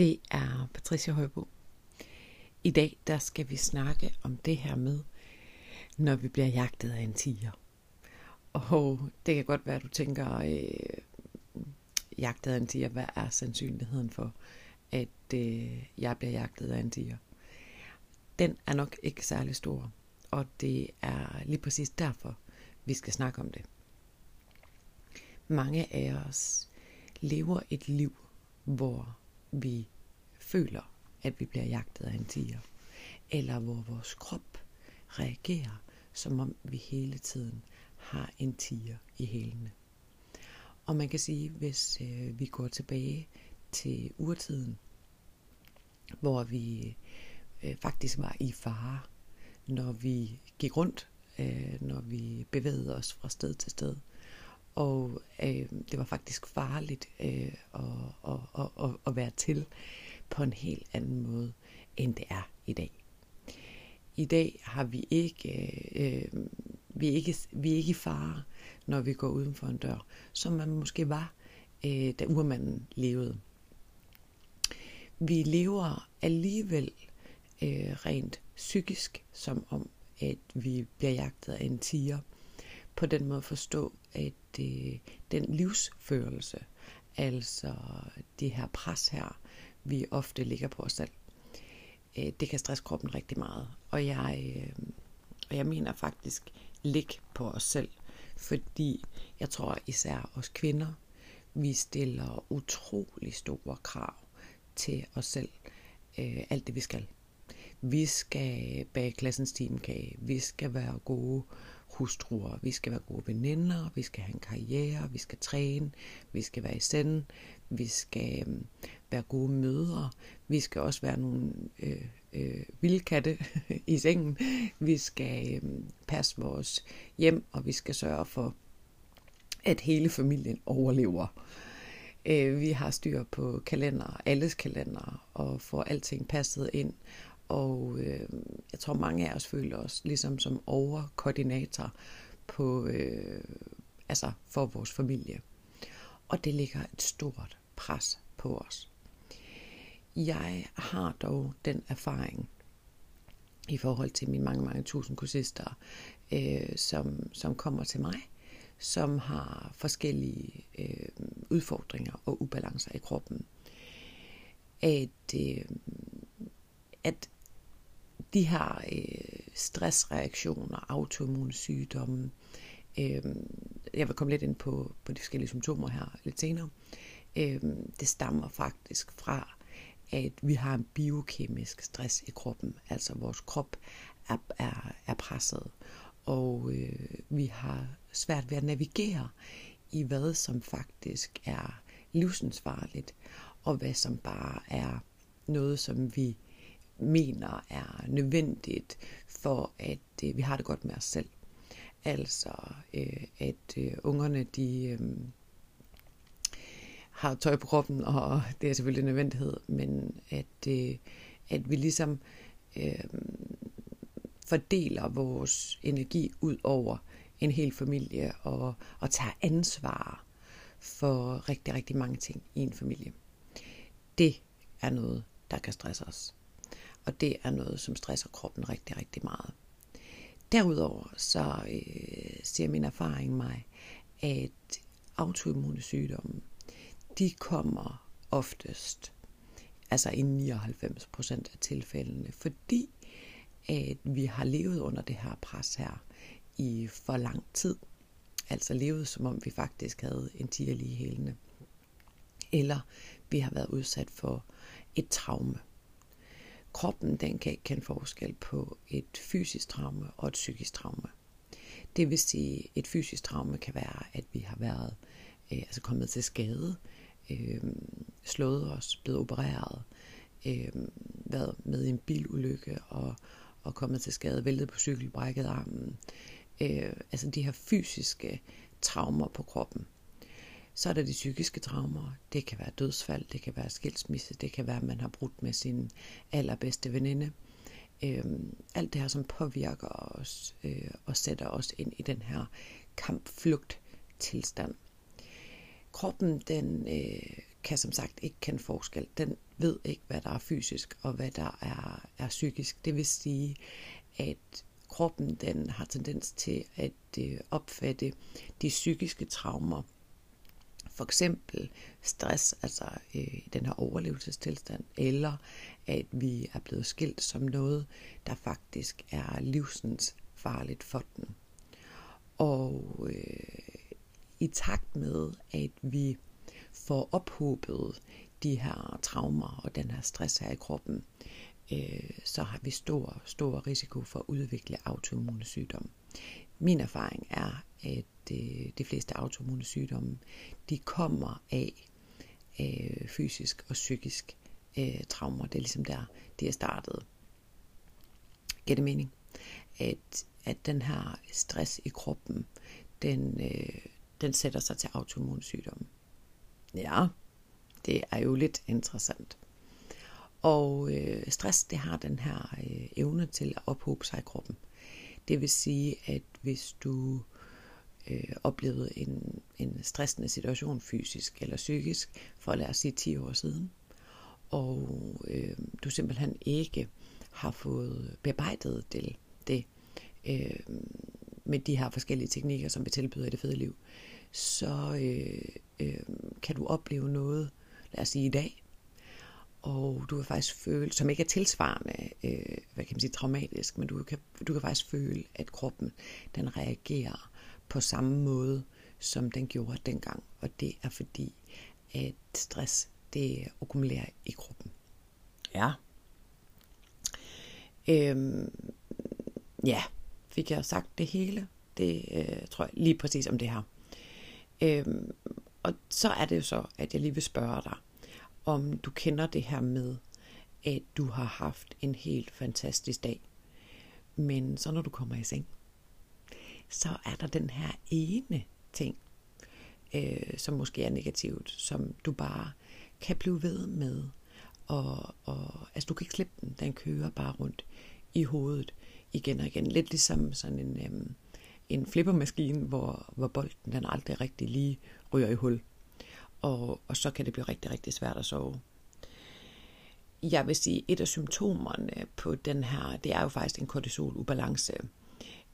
Det er Patricia Højbo. I dag der skal vi snakke om det her med, når vi bliver jagtet af en tiger. Og det kan godt være, at du tænker, øh, jagtet af en tiger, hvad er sandsynligheden for, at øh, jeg bliver jagtet af en tiger? Den er nok ikke særlig stor, og det er lige præcis derfor, vi skal snakke om det. Mange af os lever et liv, hvor vi føler, at vi bliver jagtet af en tiger, eller hvor vores krop reagerer, som om vi hele tiden har en tiger i hælene. Og man kan sige, hvis øh, vi går tilbage til urtiden, hvor vi øh, faktisk var i fare, når vi gik rundt, øh, når vi bevægede os fra sted til sted, og øh, det var faktisk farligt øh, at, at, at, at, at være til på en helt anden måde, end det er i dag. I dag har vi ikke, øh, øh, vi er ikke, vi er ikke i fare, når vi går uden for en dør, som man måske var, øh, da urmanden levede. Vi lever alligevel øh, rent psykisk, som om at vi bliver jagtet af en tiger. På den måde forstå, at øh, den livsførelse, altså det her pres her, vi ofte ligger på os selv, øh, det kan stresse kroppen rigtig meget. Og jeg, øh, og jeg mener faktisk ligge på os selv, fordi jeg tror især os kvinder, vi stiller utrolig store krav til os selv. Øh, alt det vi skal. Vi skal bage klassens timekage. Vi skal være gode hustruer. Vi skal være gode veninder. Vi skal have en karriere. Vi skal træne. Vi skal være i senden. Vi skal øhm, være gode mødre. Vi skal også være nogle øh, øh, vildkatte i sengen. Vi skal øh, passe vores hjem, og vi skal sørge for, at hele familien overlever. Øh, vi har styr på kalender, alles kalender, og får alting passet ind. Og øh, jeg tror, mange af os føler os ligesom som overkoordinator på, øh, altså for vores familie. Og det ligger et stort pres på os. Jeg har dog den erfaring i forhold til mine mange, mange tusind kursister, øh, som, som kommer til mig, som har forskellige øh, udfordringer og ubalancer i kroppen. At, øh, at de her øh, stressreaktioner, autoimmune sygdomme, øh, jeg vil komme lidt ind på, på de forskellige symptomer her lidt senere, øh, Øhm, det stammer faktisk fra, at vi har en biokemisk stress i kroppen, altså vores krop er, er, er presset, og øh, vi har svært ved at navigere i hvad som faktisk er livsensvarligt, og hvad som bare er noget, som vi mener er nødvendigt for, at øh, vi har det godt med os selv. Altså, øh, at øh, ungerne, de øh, har tøj på kroppen, og det er selvfølgelig en nødvendighed, men at, øh, at vi ligesom øh, fordeler vores energi ud over en hel familie, og, og tager ansvar for rigtig, rigtig mange ting i en familie. Det er noget, der kan stresse os. Og det er noget, som stresser kroppen rigtig, rigtig meget. Derudover så øh, ser min erfaring mig, at autoimmune sygdomme, de kommer oftest, altså i 99 procent af tilfældene, fordi at vi har levet under det her pres her i for lang tid. Altså levet som om vi faktisk havde en tiger lige hælende. Eller vi har været udsat for et traume kroppen den kan ikke kende forskel på et fysisk traume og et psykisk traume. Det vil sige, et fysisk traume kan være, at vi har været øh, altså kommet til skade, øh, slået os, blevet opereret, øh, været med i en bilulykke og, og kommet til skade, væltet på cykel, brækket armen. Øh, altså de her fysiske traumer på kroppen. Så er der de psykiske traumer. Det kan være dødsfald, det kan være skilsmisse, det kan være, at man har brudt med sin allerbedste veninde. Øhm, alt det her, som påvirker os øh, og sætter os ind i den her kampflugt tilstand. Kroppen den øh, kan som sagt ikke kende forskel. Den ved ikke, hvad der er fysisk og hvad der er, er psykisk. Det vil sige, at kroppen den har tendens til at øh, opfatte de psykiske traumer for eksempel stress, altså øh, den her overlevelsestilstand, eller at vi er blevet skilt som noget, der faktisk er livsens farligt for den. Og øh, i takt med, at vi får ophobet de her traumer og den her stress her i kroppen, øh, så har vi stor, stor risiko for at udvikle autoimmune sygdomme. Min erfaring er, at øh, de fleste autoimmune sygdomme, de kommer af øh, fysisk og psykisk øh, traumer. Det er ligesom der, det er startet. Giver det mening? At, at den her stress i kroppen, den, øh, den sætter sig til autoimmune sygdomme. Ja, det er jo lidt interessant. Og øh, stress, det har den her øh, evne til at ophobe sig i kroppen. Det vil sige, at hvis du øh, oplevede en, en stressende situation fysisk eller psykisk for lad os sige 10 år siden, og øh, du simpelthen ikke har fået bearbejdet det, det øh, med de her forskellige teknikker, som vi tilbyder i det fede liv, så øh, øh, kan du opleve noget, lad os sige i dag, og du kan faktisk føle, som ikke er tilsvarende, øh, hvad kan man sige, traumatisk, men du kan, du kan faktisk føle, at kroppen, den reagerer på samme måde, som den gjorde dengang. Og det er fordi, at stress, det akkumulerer i kroppen. Ja. Øhm, ja, fik jeg sagt det hele. Det øh, tror jeg lige præcis om det her. Øhm, og så er det jo så, at jeg lige vil spørge dig, om du kender det her med, at du har haft en helt fantastisk dag. Men så når du kommer i seng, så er der den her ene ting, øh, som måske er negativt, som du bare kan blive ved med. Og, og, altså du kan ikke slippe den, den kører bare rundt i hovedet igen og igen. Lidt ligesom sådan en, øh, en flippermaskine, hvor, hvor bolden den aldrig rigtig lige ryger i hul og, og så kan det blive rigtig, rigtig svært at sove. Jeg vil sige, et af symptomerne på den her, det er jo faktisk en kortisolubalance,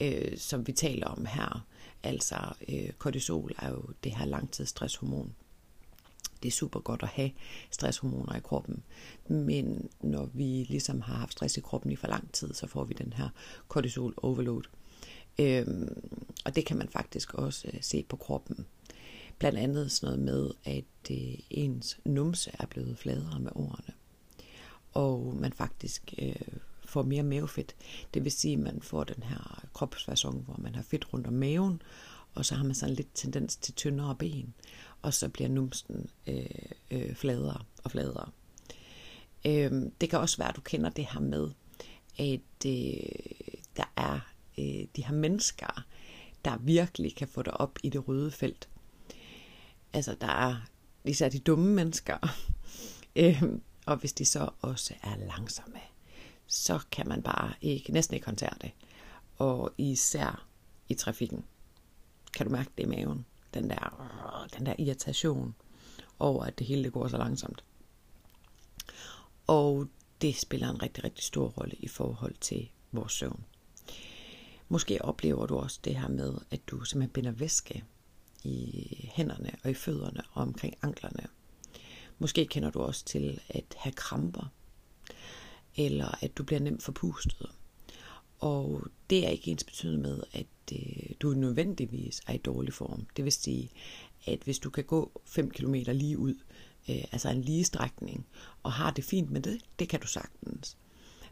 øh, som vi taler om her. Altså, øh, kortisol er jo det her langtidsstresshormon. Det er super godt at have stresshormoner i kroppen. Men når vi ligesom har haft stress i kroppen i for lang tid, så får vi den her kortisol overload. Øhm, og det kan man faktisk også øh, se på kroppen. Blandt andet sådan noget med, at øh, ens numse er blevet fladere med årene. Og man faktisk øh, får mere mavefedt. Det vil sige, at man får den her kropsfasong, hvor man har fedt rundt om maven, og så har man sådan lidt tendens til tyndere ben, og så bliver numsen øh, øh, fladere og fladere. Øh, det kan også være, at du kender det her med, at øh, der er øh, de her mennesker, der virkelig kan få dig op i det røde felt altså der er især de dumme mennesker, øhm, og hvis de så også er langsomme, så kan man bare ikke, næsten ikke håndtere det. Og især i trafikken, kan du mærke det i maven, den der, den der irritation over, at det hele det går så langsomt. Og det spiller en rigtig, rigtig stor rolle i forhold til vores søvn. Måske oplever du også det her med, at du simpelthen binder væske i hænderne og i fødderne og omkring anklerne. Måske kender du også til at have kramper, eller at du bliver nemt forpustet. Og det er ikke ens betydende med, at øh, du nødvendigvis er i dårlig form. Det vil sige, at hvis du kan gå 5 km lige ud, øh, altså en lige strækning, og har det fint med det, det kan du sagtens.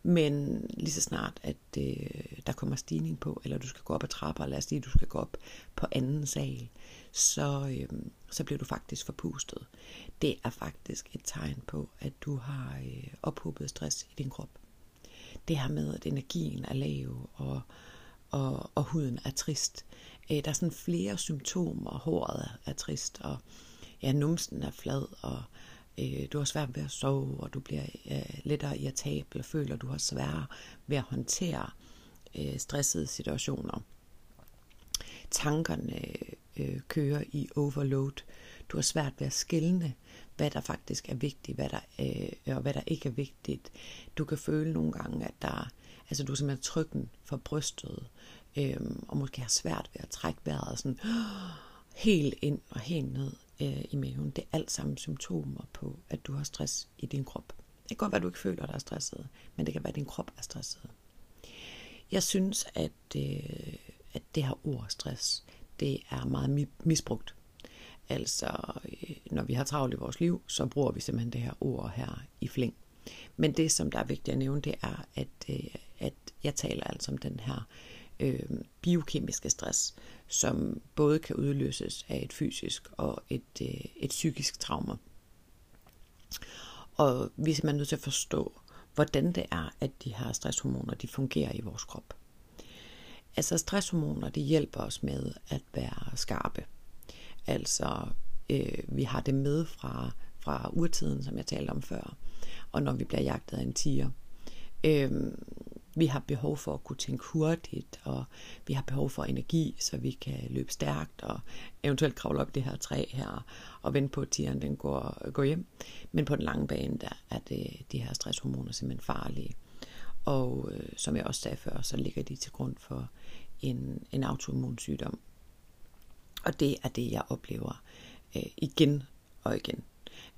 Men lige så snart, at øh, der kommer stigning på, eller du skal gå op ad trapper, lad os sige, at du skal gå op på anden sal, så, øh, så bliver du faktisk forpustet. Det er faktisk et tegn på, at du har øh, ophobet stress i din krop. Det her med, at energien er lav, og, og, og huden er trist. Øh, der er sådan flere symptomer. Håret er, er trist, og ja, numsen er flad, og øh, du har svært ved at sove, og du bliver øh, lettere irritabel, og føler, at du har sværere ved at håndtere øh, stressede situationer. Tankerne øh, kører i overload. Du har svært ved at skille, hvad der faktisk er vigtigt, hvad der, øh, og hvad der ikke er vigtigt. Du kan føle nogle gange, at der, altså du er simpelthen trykken for brystet, øh, og måske har svært ved at trække vejret sådan, øh, helt ind og helt ned øh, i maven. Det er alt sammen symptomer på, at du har stress i din krop. Det kan godt være, at du ikke føler dig stresset, men det kan være, at din krop er stresset. Jeg synes, at, øh, at det her ord stress, det er meget misbrugt. Altså, øh, når vi har travlt i vores liv, så bruger vi simpelthen det her ord her i flæng. Men det, som der er vigtigt at nævne, det er, at, øh, at jeg taler altså om den her øh, Øh, biokemiske stress, som både kan udløses af et fysisk og et, øh, et psykisk traume. Og vi er simpelthen nødt til at forstå, hvordan det er, at de her stresshormoner de fungerer i vores krop. Altså stresshormoner, de hjælper os med at være skarpe. Altså, øh, vi har det med fra, fra urtiden, som jeg talte om før. Og når vi bliver jagtet af en tiger. Øh, vi har behov for at kunne tænke hurtigt, og vi har behov for energi, så vi kan løbe stærkt, og eventuelt kravle op det her træ her, og vente på, at tieren den går, går hjem. Men på den lange bane, der er det, de her stresshormoner simpelthen farlige. Og øh, som jeg også sagde før, så ligger de til grund for en, en autoimmun sygdom. Og det er det, jeg oplever øh, igen og igen.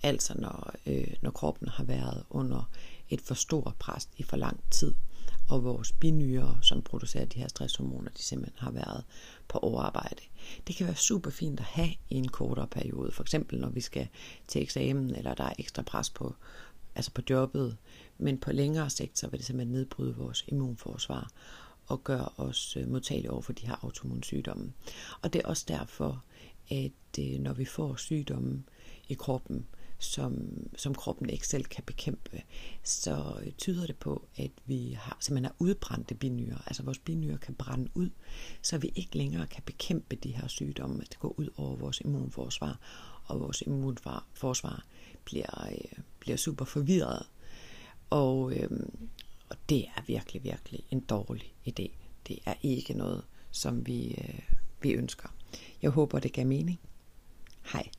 Altså når, øh, når kroppen har været under et for stort pres i for lang tid, og vores binyrer, som producerer de her stresshormoner, de simpelthen har været på overarbejde. Det kan være super fint at have i en kortere periode, for eksempel når vi skal til eksamen, eller der er ekstra pres på, altså på jobbet, men på længere sigt, så vil det simpelthen nedbryde vores immunforsvar og gøre os øh, modtagelige over for de her autoimmunsygdomme. Og det er også derfor, at øh, når vi får sygdomme i kroppen, som, som kroppen ikke selv kan bekæmpe, så tyder det på, at vi har, simpelthen har udbrændte binyrer. Altså vores binyrer kan brænde ud, så vi ikke længere kan bekæmpe de her sygdomme. Det går ud over vores immunforsvar, og vores immunforsvar bliver, øh, bliver super forvirret. Og, øh, og det er virkelig, virkelig en dårlig idé. Det er ikke noget, som vi, øh, vi ønsker. Jeg håber, det gav mening. Hej.